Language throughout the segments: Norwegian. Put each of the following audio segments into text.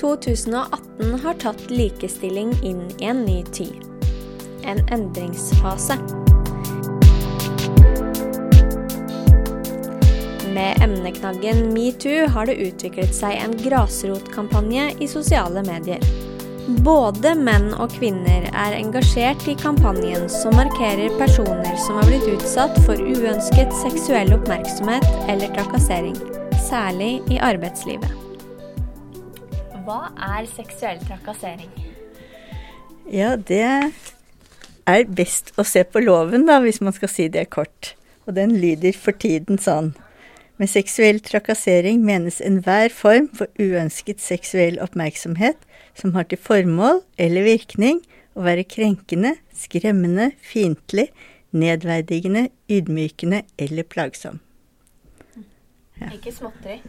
2018 har tatt likestilling inn i en ny tid. En endringsfase. Med emneknaggen metoo har det utviklet seg en grasrotkampanje i sosiale medier. Både menn og kvinner er engasjert i kampanjen som markerer personer som har blitt utsatt for uønsket seksuell oppmerksomhet eller trakassering, særlig i arbeidslivet. Hva er seksuell trakassering? Ja, det er best å se på loven, da, hvis man skal si det kort. Og den lyder for tiden sånn. Med seksuell trakassering menes enhver form for uønsket seksuell oppmerksomhet som har til formål eller virkning å være krenkende, skremmende, fiendtlig, nedverdigende, ydmykende eller plagsom. Ja. Ikke småtteri.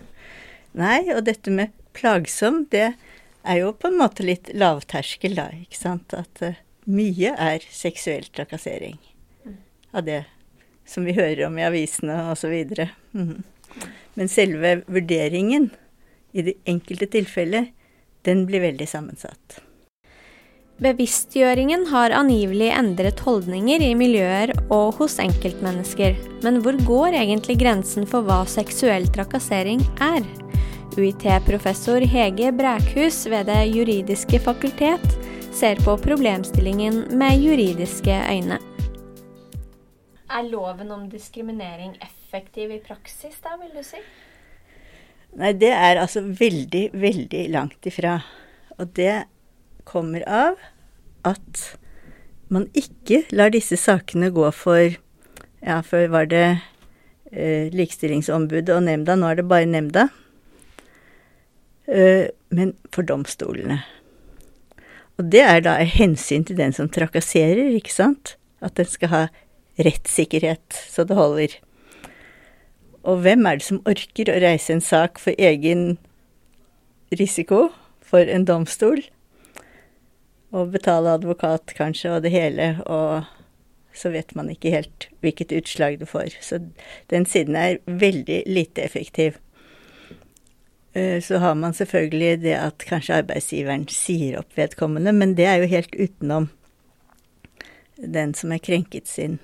Nei, og dette med plagsom, det er jo på en måte litt lavterskel, da, ikke sant. At uh, mye er seksuell trakassering av det som vi hører om i avisene osv. Mm. Men selve vurderingen i det enkelte tilfellet, den blir veldig sammensatt. Bevisstgjøringen har angivelig endret holdninger i miljøer og hos enkeltmennesker. Men hvor går egentlig grensen for hva seksuell trakassering er? UiT-professor Hege Brækhus ved Det juridiske fakultet ser på problemstillingen med juridiske øyne. Er loven om diskriminering effektiv i praksis, da, vil du si? Nei, det er altså veldig, veldig langt ifra. Og det kommer av at man ikke lar disse sakene gå for Ja, før var det eh, Likestillingsombudet og nemnda, nå er det bare nemnda. Eh, men for domstolene. Og det er da hensyn til den som trakasserer, ikke sant? At den skal ha rettssikkerhet så det holder. Og hvem er det som orker å reise en sak for egen risiko for en domstol? Og betale advokat, kanskje, og det hele, og så vet man ikke helt hvilket utslag du får. Så den siden er veldig lite effektiv. Eh, så har man selvfølgelig det at kanskje arbeidsgiveren sier opp vedkommende, men det er jo helt utenom den som er krenket sin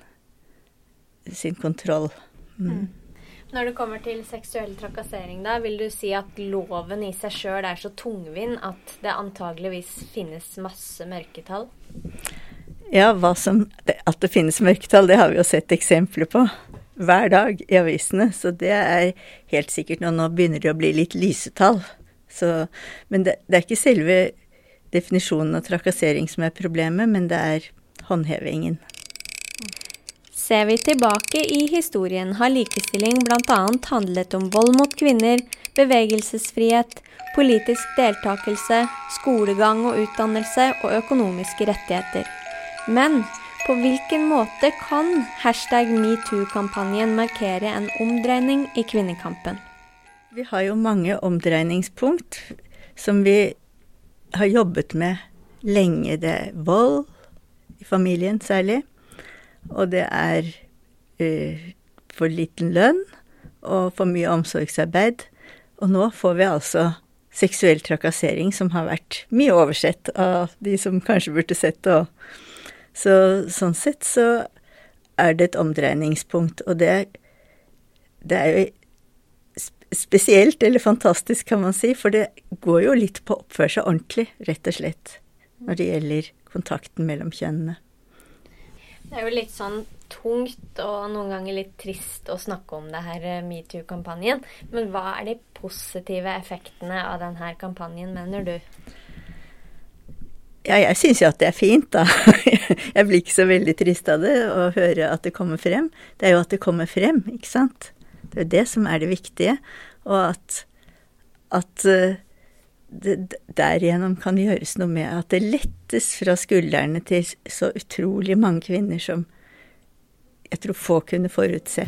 sin kontroll. Mm. mm. Når det kommer til seksuell trakassering, da, vil du si at loven i seg sjøl er så tungvint at det antageligvis finnes masse mørketall? Ja, som, at det finnes mørketall, det har vi jo sett eksempler på hver dag i avisene. Så det er helt sikkert nå. nå begynner det å bli litt lysetall. Så, men det, det, er ikke selve definisjonen av trakassering som er problemet, men det er håndhevingen. Ser vi tilbake i historien, har likestilling bl.a. handlet om vold mot kvinner, bevegelsesfrihet, politisk deltakelse, skolegang og utdannelse og økonomiske rettigheter. Men på hvilken måte kan hashtag metoo-kampanjen markere en omdreining i kvinnekampen? Vi har jo mange omdreiningspunkt som vi har jobbet med lenge. Det er vold i familien særlig. Og det er uh, for liten lønn og for mye omsorgsarbeid. Og nå får vi altså seksuell trakassering, som har vært mye oversett av de som kanskje burde sett det. Så sånn sett så er det et omdreiningspunkt, og det, det er jo spesielt, eller fantastisk, kan man si, for det går jo litt på å oppføre seg ordentlig, rett og slett, når det gjelder kontakten mellom kjønnene. Det er jo litt sånn tungt og noen ganger litt trist å snakke om det her eh, metoo-kampanjen. Men hva er de positive effektene av denne kampanjen, mener du? Ja, jeg syns jo at det er fint, da. Jeg blir ikke så veldig trist av det å høre at det kommer frem. Det er jo at det kommer frem, ikke sant. Det er jo det som er det viktige. Og at, at eh, det derigjennom kan gjøres noe med at det lettes fra skuldrene til så utrolig mange kvinner som jeg tror få kunne forutse.